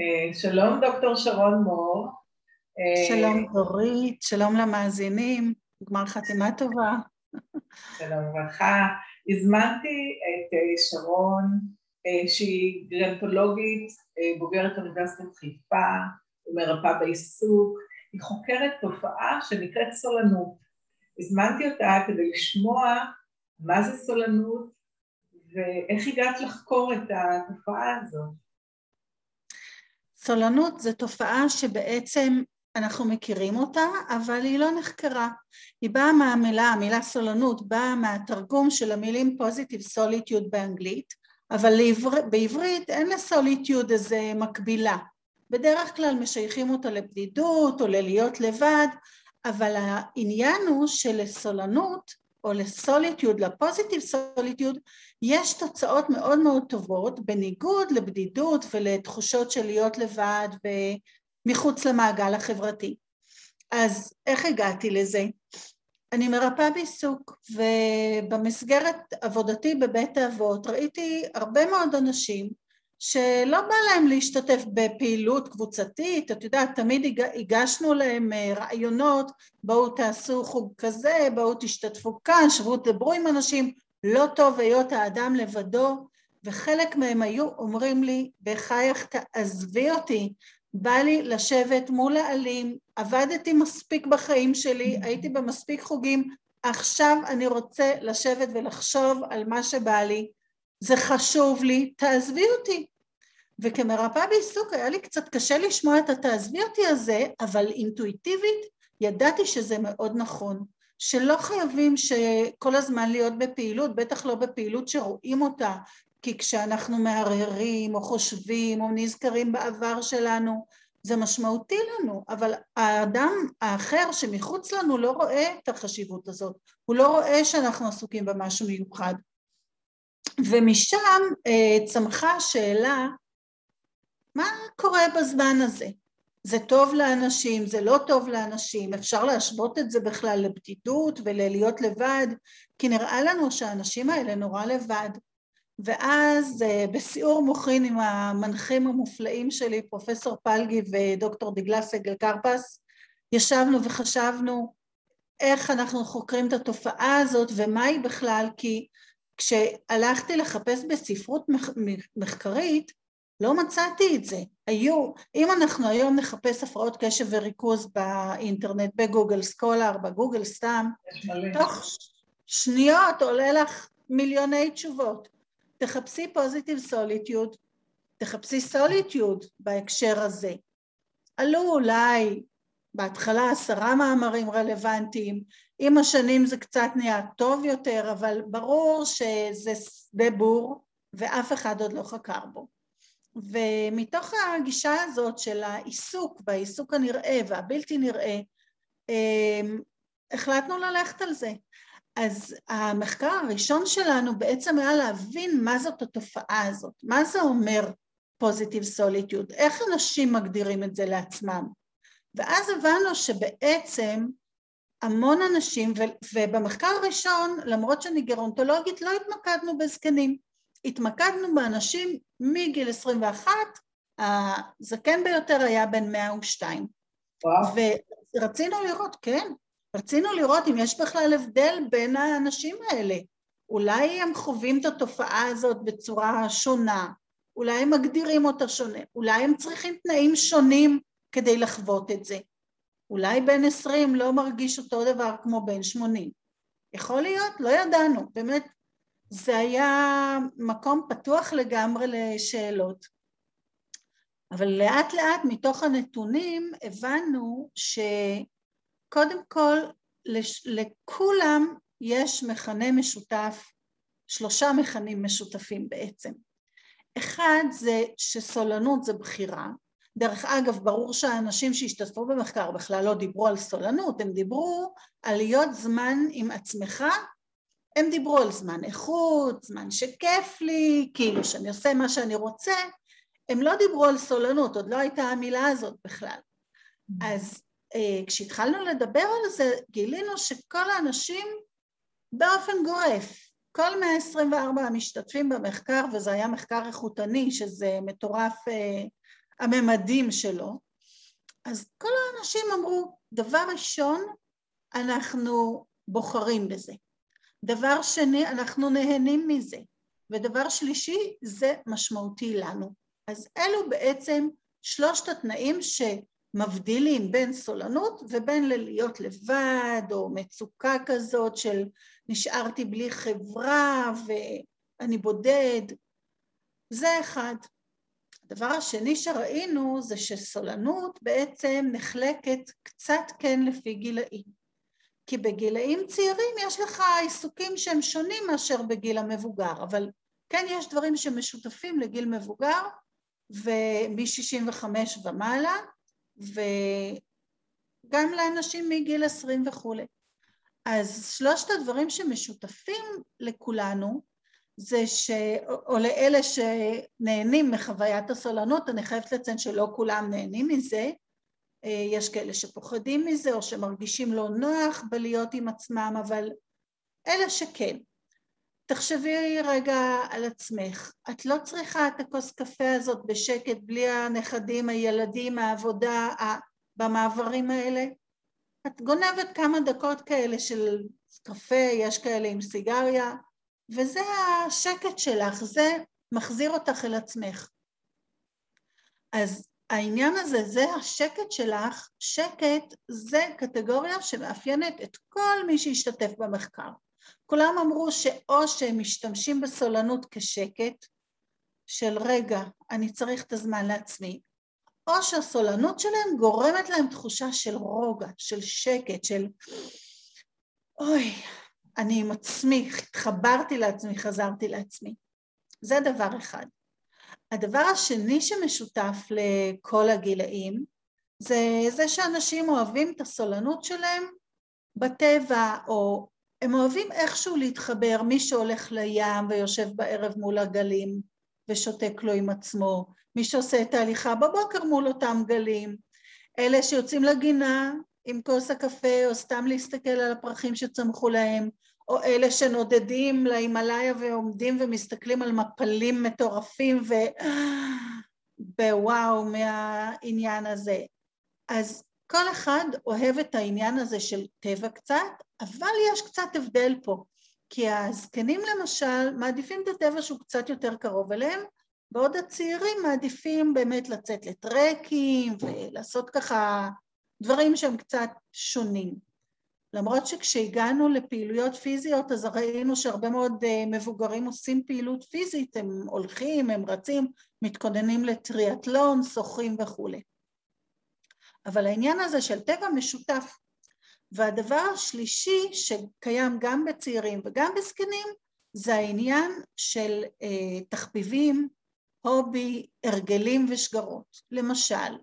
אה, שלום דוקטור שרון מור. שלום דורית, שלום למאזינים, גמר חתימה טובה. שלום וברכה. הזמנתי את שרון, שהיא גרנטולוגית, בוגרת אוניברסיטת חיפה, ומרפאה בעיסוק, היא חוקרת תופעה שנקראת סולנות. הזמנתי אותה כדי לשמוע מה זה סולנות ואיך הגעת לחקור את התופעה הזאת. סולנות זו תופעה שבעצם אנחנו מכירים אותה, אבל היא לא נחקרה. היא באה מהמילה, המילה סולנות באה מהתרגום של המילים פוזיטיב סוליטיוד באנגלית, אבל לעבר, בעברית אין לסוליטיוד איזה מקבילה. בדרך כלל משייכים אותה לבדידות או ללהיות לבד, אבל העניין הוא שלסולנות או לסוליטיוד, לפוזיטיב סוליטיוד, יש תוצאות מאוד מאוד טובות בניגוד לבדידות ולתחושות של להיות לבד ומחוץ למעגל החברתי. אז איך הגעתי לזה? אני מרפאה בעיסוק ובמסגרת עבודתי בבית האבות ראיתי הרבה מאוד אנשים שלא בא להם להשתתף בפעילות קבוצתית, את יודעת, תמיד הגשנו להם אה, רעיונות, בואו תעשו חוג כזה, בואו תשתתפו כאן, שבו תדברו עם אנשים, לא טוב היות האדם לבדו, וחלק מהם היו אומרים לי, בחייך תעזבי אותי, בא לי לשבת מול העלים, עבדתי מספיק בחיים שלי, הייתי במספיק חוגים, עכשיו אני רוצה לשבת ולחשוב על מה שבא לי, זה חשוב לי, תעזבי אותי. וכמרפאה בעיסוק היה לי קצת קשה לשמוע את התעזבי אותי הזה, אבל אינטואיטיבית ידעתי שזה מאוד נכון, שלא חייבים שכל הזמן להיות בפעילות, בטח לא בפעילות שרואים אותה, כי כשאנחנו מהרהרים או חושבים או נזכרים בעבר שלנו, זה משמעותי לנו, אבל האדם האחר שמחוץ לנו לא רואה את החשיבות הזאת, הוא לא רואה שאנחנו עסוקים במשהו מיוחד. ומשם אה, צמחה השאלה מה קורה בזמן הזה? זה טוב לאנשים, זה לא טוב לאנשים, אפשר להשוות את זה בכלל לבדידות וללהיות לבד, כי נראה לנו שהאנשים האלה נורא לבד. ואז אה, בסיעור מוחין עם המנחים המופלאים שלי, פרופסור פלגי ודוקטור דגלה סגל קרפס, ישבנו וחשבנו איך אנחנו חוקרים את התופעה הזאת ומה היא בכלל, כי כשהלכתי לחפש בספרות מחקרית, לא מצאתי את זה. היו, אם אנחנו היום נחפש הפרעות קשב וריכוז באינטרנט, ב Google Scholar, בגוגל סתם, תוך שניות עולה לך מיליוני תשובות. תחפשי positive solitude, תחפשי solitude בהקשר הזה. עלו אולי בהתחלה עשרה מאמרים רלוונטיים, עם השנים זה קצת נהיה טוב יותר, אבל ברור שזה שדה בור ואף אחד עוד לא חקר בו. ומתוך הגישה הזאת של העיסוק והעיסוק הנראה והבלתי נראה, אמ, החלטנו ללכת על זה. אז המחקר הראשון שלנו בעצם היה להבין מה זאת התופעה הזאת, מה זה אומר פוזיטיב סוליטיוד, איך אנשים מגדירים את זה לעצמם. ואז הבנו שבעצם המון אנשים, ובמחקר הראשון, למרות שאני גרונטולוגית, לא התמקדנו בזקנים. התמקדנו באנשים מגיל 21, הזקן ביותר היה בן 102. וואו. ורצינו לראות, כן, רצינו לראות אם יש בכלל הבדל בין האנשים האלה. אולי הם חווים את התופעה הזאת בצורה שונה, אולי הם מגדירים אותה שונה, אולי הם צריכים תנאים שונים כדי לחוות את זה. אולי בן 20 לא מרגיש אותו דבר כמו בן 80. יכול להיות? לא ידענו. באמת, זה היה מקום פתוח לגמרי לשאלות. אבל לאט לאט מתוך הנתונים הבנו שקודם כל לש, לכולם יש מכנה משותף, שלושה מכנים משותפים בעצם. אחד זה שסולנות זה בחירה. דרך אגב, ברור שהאנשים שהשתתפו במחקר בכלל לא דיברו על סולנות, הם דיברו על להיות זמן עם עצמך הם דיברו על זמן איכות, זמן שכיף לי, כאילו שאני עושה מה שאני רוצה, הם לא דיברו על סולנות, עוד לא הייתה המילה הזאת בכלל. אז אה, כשהתחלנו לדבר על זה, גילינו שכל האנשים באופן גורף, כל 124 המשתתפים במחקר, וזה היה מחקר איכותני, שזה מטורף, אה, הממדים שלו. אז כל האנשים אמרו, דבר ראשון, אנחנו בוחרים בזה. דבר שני, אנחנו נהנים מזה. ודבר שלישי, זה משמעותי לנו. אז אלו בעצם שלושת התנאים שמבדילים בין סולנות ובין ללהיות לבד, או מצוקה כזאת של נשארתי בלי חברה ואני בודד. זה אחד. הדבר השני שראינו זה שסולנות בעצם נחלקת קצת כן לפי גילאים. כי בגילאים צעירים יש לך עיסוקים שהם שונים מאשר בגיל המבוגר, אבל כן יש דברים שמשותפים לגיל מבוגר ומ-65 ומעלה, וגם לאנשים מגיל 20 וכולי. אז שלושת הדברים שמשותפים לכולנו זה ש... או לאלה שנהנים מחוויית הסולנות, אני חייבת לציין שלא כולם נהנים מזה, יש כאלה שפוחדים מזה או שמרגישים לא נוח בלהיות עם עצמם, אבל אלה שכן. תחשבי רגע על עצמך, את לא צריכה את הכוס קפה הזאת בשקט בלי הנכדים, הילדים, העבודה, במעברים האלה. את גונבת כמה דקות כאלה של קפה, יש כאלה עם סיגריה, וזה השקט שלך, זה מחזיר אותך אל עצמך. אז העניין הזה, זה השקט שלך, שקט זה קטגוריה שמאפיינת את כל מי שהשתתף במחקר. כולם אמרו שאו שהם משתמשים בסולנות כשקט, של רגע, אני צריך את הזמן לעצמי, או שהסולנות שלהם גורמת להם תחושה של רוגע, של שקט, של אוי, אני עם עצמי, התחברתי לעצמי, חזרתי לעצמי. זה דבר אחד. הדבר השני שמשותף לכל הגילאים זה זה שאנשים אוהבים את הסולנות שלהם בטבע, או הם אוהבים איכשהו להתחבר, מי שהולך לים ויושב בערב מול הגלים ושותק לו עם עצמו, מי שעושה את ההליכה בבוקר מול אותם גלים, אלה שיוצאים לגינה עם כוס הקפה או סתם להסתכל על הפרחים שצמחו להם, או אלה שנודדים להימאליה ועומדים ומסתכלים על מפלים מטורפים ו... בוואו מהעניין הזה. אז כל אחד אוהב את העניין הזה של טבע קצת, אבל יש קצת הבדל פה, כי הזקנים למשל מעדיפים את הטבע שהוא קצת יותר קרוב אליהם, בעוד הצעירים מעדיפים באמת לצאת לטרקים ולעשות ככה דברים שהם קצת שונים. למרות שכשהגענו לפעילויות פיזיות אז ראינו שהרבה מאוד אה, מבוגרים עושים פעילות פיזית, הם הולכים, הם רצים, מתכוננים לטריאטלון, שוחים וכולי. אבל העניין הזה של טבע משותף. והדבר השלישי שקיים גם בצעירים וגם בזקנים זה העניין של אה, תחביבים, הובי, הרגלים ושגרות. למשל,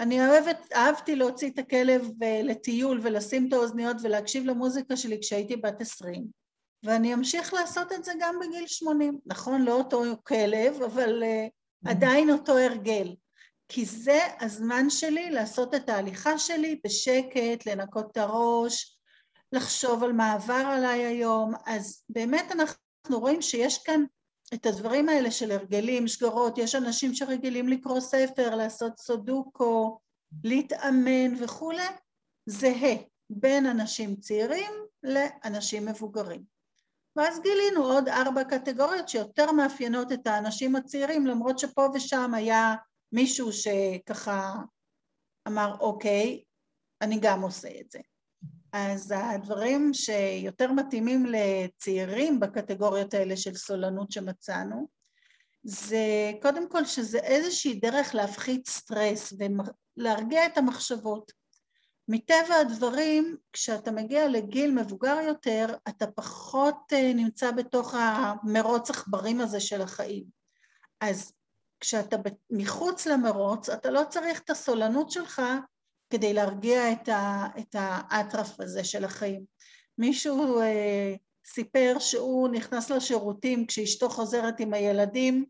אני אוהבת, אהבתי להוציא את הכלב אה, לטיול ולשים את האוזניות ולהקשיב למוזיקה שלי כשהייתי בת עשרים ואני אמשיך לעשות את זה גם בגיל שמונים. נכון, לא אותו כלב, אבל uh, עדיין אותו הרגל. כי זה הזמן שלי לעשות את ההליכה שלי בשקט, לנקות את הראש, לחשוב על מה עבר עליי היום, אז באמת אנחנו רואים שיש כאן את הדברים האלה של הרגלים, שגרות, יש אנשים שרגילים לקרוא ספר, לעשות סודוקו, להתאמן וכולי, זהה בין אנשים צעירים לאנשים מבוגרים. ואז גילינו עוד ארבע קטגוריות שיותר מאפיינות את האנשים הצעירים, למרות שפה ושם היה מישהו שככה אמר, אוקיי, אני גם עושה את זה. אז הדברים שיותר מתאימים לצעירים בקטגוריות האלה של סולנות שמצאנו, זה קודם כל שזה איזושהי דרך להפחית סטרס ולהרגיע את המחשבות. מטבע הדברים, כשאתה מגיע לגיל מבוגר יותר, אתה פחות אה, נמצא בתוך המרוץ עכברים הזה של החיים. אז כשאתה מחוץ למרוץ, אתה לא צריך את הסולנות שלך כדי להרגיע את, ה, את האטרף הזה של החיים. מישהו אה, סיפר שהוא נכנס לשירותים כשאשתו חוזרת עם הילדים,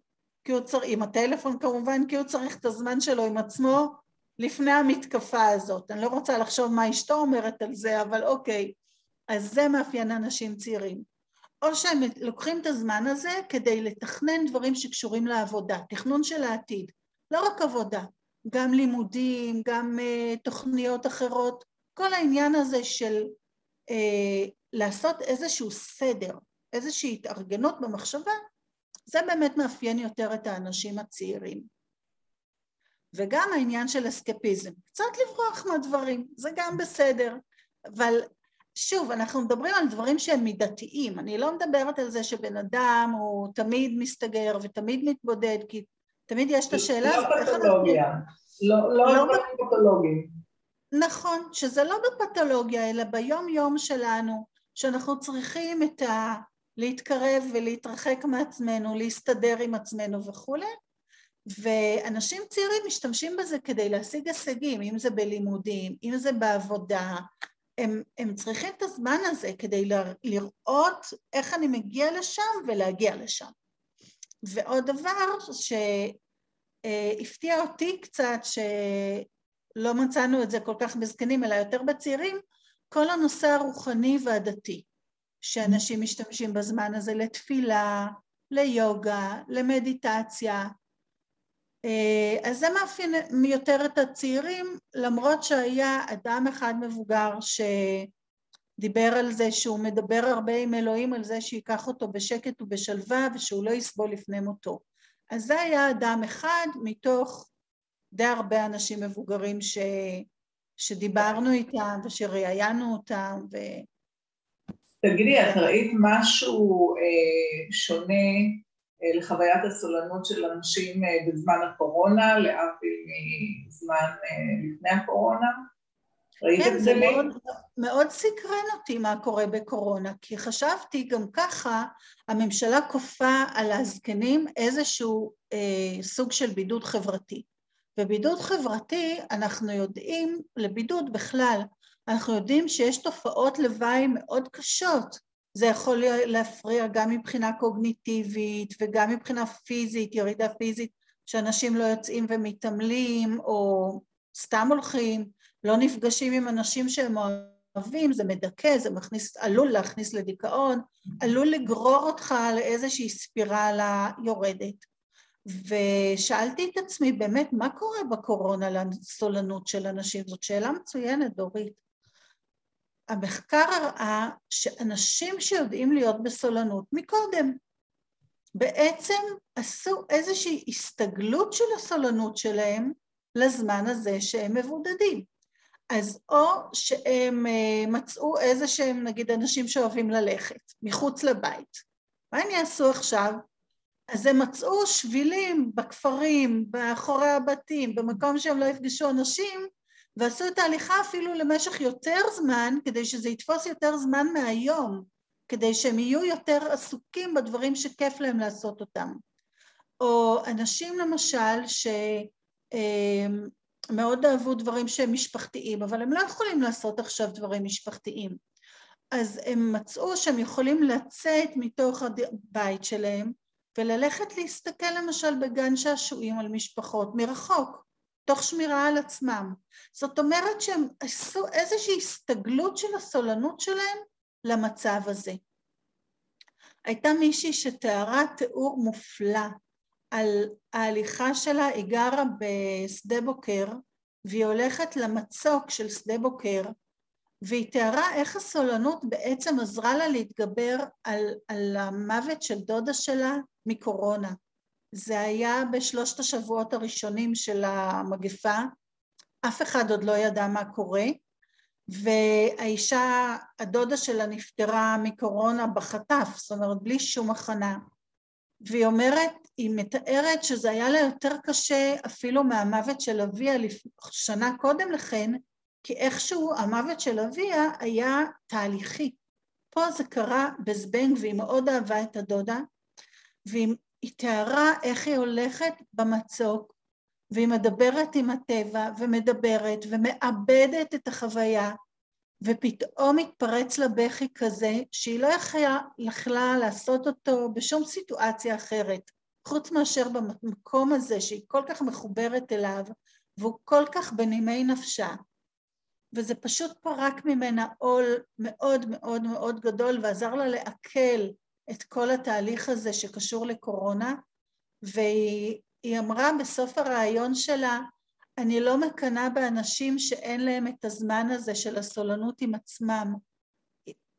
כי הוא צריך, עם הטלפון כמובן, כי הוא צריך את הזמן שלו עם עצמו לפני המתקפה הזאת. אני לא רוצה לחשוב מה אשתו אומרת על זה, אבל אוקיי. אז זה מאפיין אנשים צעירים. או שהם לוקחים את הזמן הזה כדי לתכנן דברים שקשורים לעבודה, תכנון של העתיד. לא רק עבודה, גם לימודים, גם uh, תוכניות אחרות, כל העניין הזה של uh, לעשות איזשהו סדר, איזושהי התארגנות במחשבה, זה באמת מאפיין יותר את האנשים הצעירים. וגם העניין של אסקפיזם, קצת לברוח מהדברים, זה גם בסדר, אבל שוב, אנחנו מדברים על דברים שהם מידתיים, אני לא מדברת על זה שבן אדם הוא תמיד מסתגר ותמיד מתבודד, כי תמיד יש את השאלה הזאת. לא פתולוגיה, לא, לא, לא פתולוגים. נכון, שזה לא בפתולוגיה, אלא ביום-יום שלנו, שאנחנו צריכים את ה... להתקרב ולהתרחק מעצמנו, להסתדר עם עצמנו וכולי, ואנשים צעירים משתמשים בזה כדי להשיג הישגים, אם זה בלימודים, אם זה בעבודה, הם, הם צריכים את הזמן הזה כדי לראות איך אני מגיע לשם ולהגיע לשם. ועוד דבר שהפתיע אותי קצת, שלא מצאנו את זה כל כך בזקנים, אלא יותר בצעירים, כל הנושא הרוחני והדתי, שאנשים משתמשים בזמן הזה לתפילה, ליוגה, למדיטציה, אה, אז זה מאפיין יותר את הצעירים, למרות שהיה אדם אחד מבוגר שדיבר על זה שהוא מדבר הרבה עם אלוהים על זה שייקח אותו בשקט ובשלווה ושהוא לא יסבול לפני מותו. אז זה היה אדם אחד מתוך די הרבה אנשים מבוגרים ש... שדיברנו איתם ושראיינו אותם ו... תגידי, את ראית משהו אה, שונה אה, לחוויית הסולנות של אנשים אה, בזמן הקורונה, להבדיל מזמן אה, לפני הקורונה? כן, זה מאוד, מאוד סקרן אותי מה קורה בקורונה, כי חשבתי גם ככה, הממשלה כופה על הזקנים איזשהו אה, סוג של בידוד חברתי. ובידוד חברתי, אנחנו יודעים, לבידוד בכלל, אנחנו יודעים שיש תופעות לוואי מאוד קשות זה יכול להפריע גם מבחינה קוגניטיבית וגם מבחינה פיזית, ירידה פיזית, שאנשים לא יוצאים ומתעמלים או סתם הולכים, לא נפגשים עם אנשים שהם אוהבים, זה מדכא, זה מכניס, עלול להכניס לדיכאון, עלול לגרור אותך לאיזושהי ספירלה יורדת. ושאלתי את עצמי באמת, מה קורה בקורונה לסולנות של אנשים? זאת שאלה מצוינת, דורית. המחקר הראה שאנשים שיודעים להיות בסולנות מקודם, בעצם עשו איזושהי הסתגלות של הסולנות שלהם לזמן הזה שהם מבודדים. אז או שהם אה, מצאו איזה שהם נגיד אנשים שאוהבים ללכת מחוץ לבית. מה הם יעשו עכשיו? אז הם מצאו שבילים בכפרים, באחורי הבתים, במקום שהם לא יפגשו אנשים, ועשו את ההליכה אפילו למשך יותר זמן, כדי שזה יתפוס יותר זמן מהיום, כדי שהם יהיו יותר עסוקים בדברים שכיף להם לעשות אותם. או אנשים למשל שמאוד אהבו דברים שהם משפחתיים, אבל הם לא יכולים לעשות עכשיו דברים משפחתיים. אז הם מצאו שהם יכולים לצאת מתוך הבית שלהם וללכת להסתכל למשל בגן שעשועים על משפחות מרחוק. תוך שמירה על עצמם. זאת אומרת שהם עשו איזושהי הסתגלות של הסולנות שלהם למצב הזה. הייתה מישהי שתיארה תיאור מופלא על ההליכה שלה, היא גרה בשדה בוקר והיא הולכת למצוק של שדה בוקר והיא תיארה איך הסולנות בעצם עזרה לה להתגבר על, על המוות של דודה שלה מקורונה. זה היה בשלושת השבועות הראשונים של המגפה, אף אחד עוד לא ידע מה קורה, והאישה, הדודה שלה נפטרה מקורונה בחטף, זאת אומרת בלי שום הכנה. והיא אומרת, היא מתארת שזה היה לה יותר קשה אפילו מהמוות של אביה שנה קודם לכן, כי איכשהו המוות של אביה היה תהליכי. פה זה קרה בזבנג והיא מאוד אהבה את הדודה, והיא היא תיארה איך היא הולכת במצוק והיא מדברת עם הטבע ומדברת ומאבדת את החוויה ופתאום התפרץ לה בכי כזה שהיא לא יכלה לעשות אותו בשום סיטואציה אחרת חוץ מאשר במקום הזה שהיא כל כך מחוברת אליו והוא כל כך בנימי נפשה וזה פשוט פרק ממנה עול מאוד מאוד מאוד גדול ועזר לה לעכל את כל התהליך הזה שקשור לקורונה, והיא היא אמרה בסוף הראיון שלה, אני לא מקנאה באנשים שאין להם את הזמן הזה של הסולנות עם עצמם.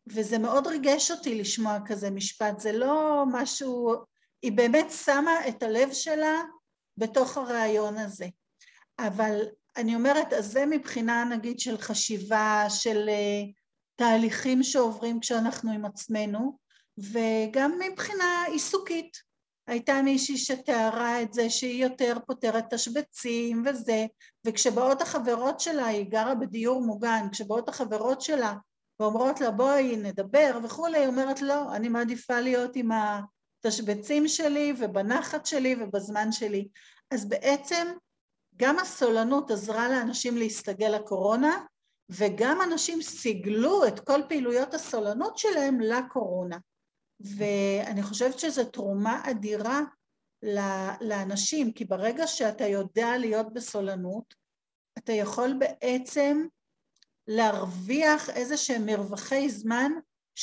וזה מאוד ריגש אותי לשמוע כזה משפט, זה לא משהו, היא באמת שמה את הלב שלה בתוך הרעיון הזה. אבל אני אומרת, אז זה מבחינה נגיד של חשיבה, של uh, תהליכים שעוברים כשאנחנו עם עצמנו, וגם מבחינה עיסוקית. הייתה מישהי שתיארה את זה שהיא יותר פותרת תשבצים וזה, וכשבאות החברות שלה, היא גרה בדיור מוגן, כשבאות החברות שלה ואומרות לה בואי נדבר וכולי, היא אומרת לא, אני מעדיפה להיות עם התשבצים שלי ובנחת שלי ובזמן שלי. אז בעצם גם הסולנות עזרה לאנשים להסתגל לקורונה, וגם אנשים סיגלו את כל פעילויות הסולנות שלהם לקורונה. ואני חושבת שזו תרומה אדירה לאנשים, כי ברגע שאתה יודע להיות בסולנות, אתה יכול בעצם להרוויח איזה שהם מרווחי זמן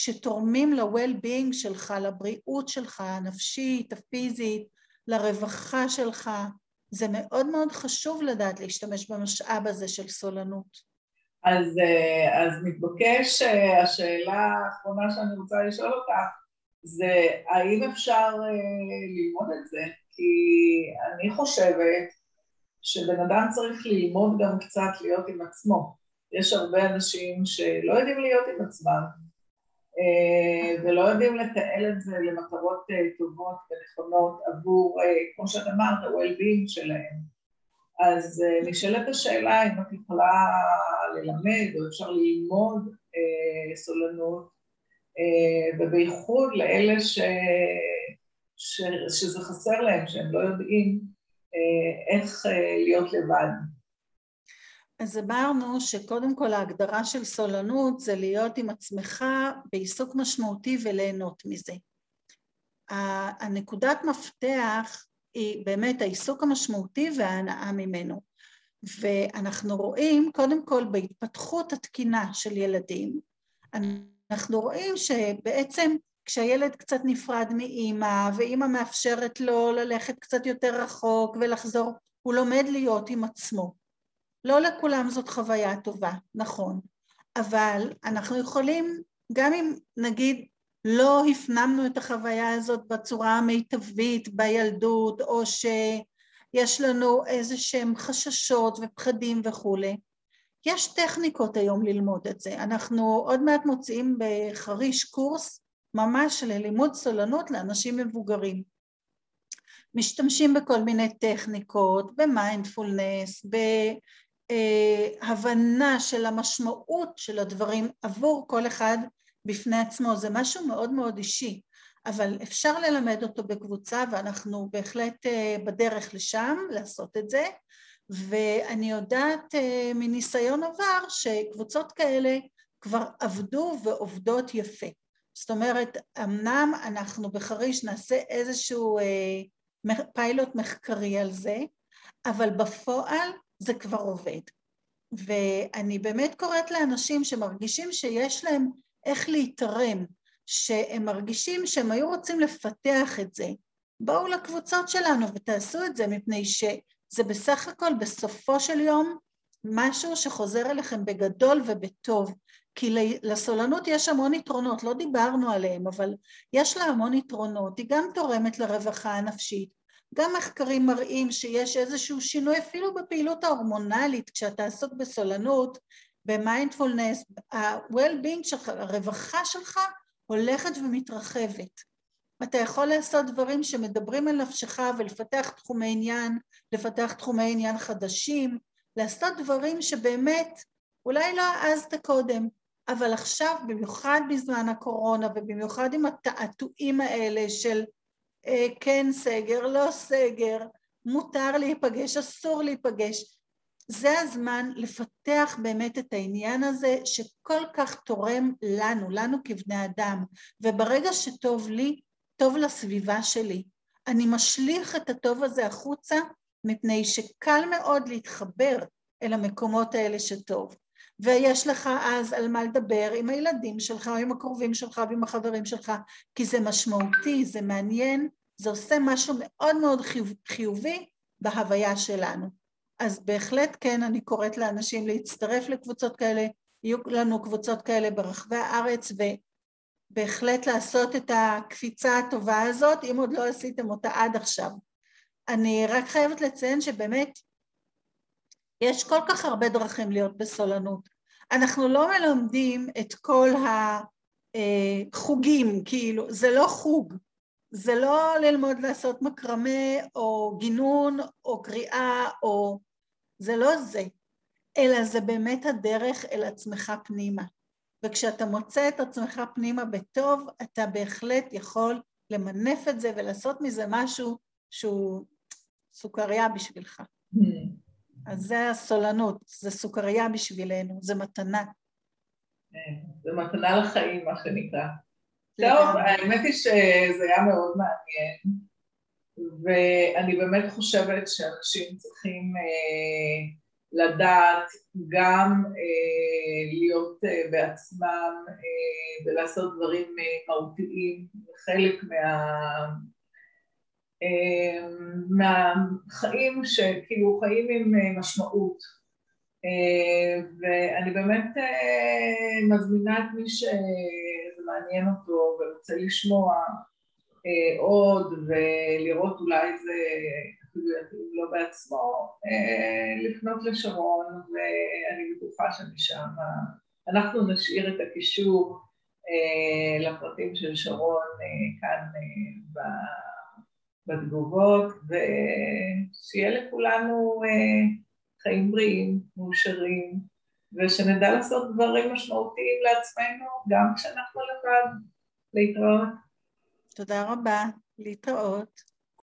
שתורמים ל-well-being שלך, לבריאות שלך, הנפשית, הפיזית, לרווחה שלך. זה מאוד מאוד חשוב לדעת להשתמש במשאב הזה של סולנות. אז, אה, אז מתבקש אה, השאלה האחרונה שאני רוצה לשאול אותך, זה האם אפשר אה, ללמוד את זה? כי אני חושבת שבן אדם צריך ללמוד גם קצת להיות עם עצמו. יש הרבה אנשים שלא יודעים להיות עם עצמם ולא יודעים לתעל את זה למטרות אה, טובות ונכונות עבור, כמו שאת אמרת, ה-well-being שלהם. אז נשאלת השאלה אם את יכולה ללמד או אפשר ללמוד סולנות אה, ובייחוד לאלה ש... ש... שזה חסר להם, שהם לא יודעים אה, איך אה, להיות לבד. אז אמרנו שקודם כל ההגדרה של סולנות זה להיות עם עצמך בעיסוק משמעותי וליהנות מזה. הנקודת מפתח היא באמת העיסוק המשמעותי וההנאה ממנו. ואנחנו רואים קודם כל בהתפתחות התקינה של ילדים, אנחנו רואים שבעצם כשהילד קצת נפרד מאימא ואימא מאפשרת לו ללכת קצת יותר רחוק ולחזור, הוא לומד להיות עם עצמו. לא לכולם זאת חוויה טובה, נכון, אבל אנחנו יכולים, גם אם נגיד לא הפנמנו את החוויה הזאת בצורה המיטבית בילדות, או שיש לנו איזה שהם חששות ופחדים וכולי, יש טכניקות היום ללמוד את זה. אנחנו עוד מעט מוציאים בחריש קורס ממש ללימוד סולנות לאנשים מבוגרים. משתמשים בכל מיני טכניקות, במיינדפולנס, בהבנה של המשמעות של הדברים עבור כל אחד בפני עצמו. זה משהו מאוד מאוד אישי, אבל אפשר ללמד אותו בקבוצה ואנחנו בהחלט אה, בדרך לשם לעשות את זה. ואני יודעת uh, מניסיון עבר שקבוצות כאלה כבר עבדו ועובדות יפה. זאת אומרת, אמנם אנחנו בחריש נעשה איזשהו פיילוט מחקרי על זה, אבל בפועל זה כבר עובד. ואני באמת קוראת לאנשים שמרגישים שיש להם איך להתערם, שהם מרגישים שהם היו רוצים לפתח את זה, בואו לקבוצות שלנו ותעשו את זה, מפני ש... זה בסך הכל בסופו של יום משהו שחוזר אליכם בגדול ובטוב, כי לסולנות יש המון יתרונות, לא דיברנו עליהם, אבל יש לה המון יתרונות, היא גם תורמת לרווחה הנפשית, גם מחקרים מראים שיש איזשהו שינוי אפילו בפעילות ההורמונלית כשאתה עסוק בסולנות, במיינדפולנס, ה-well-being שלך, הרווחה שלך הולכת ומתרחבת. אתה יכול לעשות דברים שמדברים על נפשך ולפתח תחומי עניין, לפתח תחומי עניין חדשים, לעשות דברים שבאמת אולי לא העזת קודם, אבל עכשיו, במיוחד בזמן הקורונה ובמיוחד עם התעתועים האלה של כן סגר, לא סגר, מותר להיפגש, אסור להיפגש, זה הזמן לפתח באמת את העניין הזה שכל כך תורם לנו, לנו כבני אדם, וברגע שטוב לי, טוב לסביבה שלי. אני משליך את הטוב הזה החוצה מפני שקל מאוד להתחבר אל המקומות האלה שטוב. ויש לך אז על מה לדבר עם הילדים שלך, או עם הקרובים שלך ועם החברים שלך, כי זה משמעותי, זה מעניין, זה עושה משהו מאוד מאוד חיובי בהוויה שלנו. אז בהחלט כן, אני קוראת לאנשים להצטרף לקבוצות כאלה, יהיו לנו קבוצות כאלה ברחבי הארץ, ובהחלט לעשות את הקפיצה הטובה הזאת, אם עוד לא עשיתם אותה עד עכשיו. אני רק חייבת לציין שבאמת יש כל כך הרבה דרכים להיות בסולנות. אנחנו לא מלמדים את כל החוגים, כאילו, זה לא חוג, זה לא ללמוד לעשות מקרמה או גינון או קריאה או... זה לא זה, אלא זה באמת הדרך אל עצמך פנימה. וכשאתה מוצא את עצמך פנימה בטוב, אתה בהחלט יכול למנף את זה ולעשות מזה משהו שהוא סוכריה בשבילך. אז זה הסולנות, זה סוכריה בשבילנו, זה מתנה. כן, זה מתנה לחיים, מה שנקרא. טוב, האמת היא שזה היה מאוד מעניין, ואני באמת חושבת שאנשים צריכים אה, לדעת גם אה, להיות אה, בעצמם אה, ולעשות דברים אה, מהותיים, חלק מה... אה, מהחיים שכאילו חיים עם אה, משמעות. אה, ואני באמת מזמינה את מי שזה מעניין אותו ורוצה לשמוע עוד ולראות אולי זה אפילו יתאים לו בעצמו לפנות לשרון ואני בטוחה שמשם אנחנו נשאיר את הקישור לפרטים של שרון כאן בתגובות, ושיהיה לכולנו אה, חיים בריאים, מאושרים, ושנדע לעשות דברים משמעותיים לעצמנו גם כשאנחנו לבד. להתראות. תודה רבה, להתראות.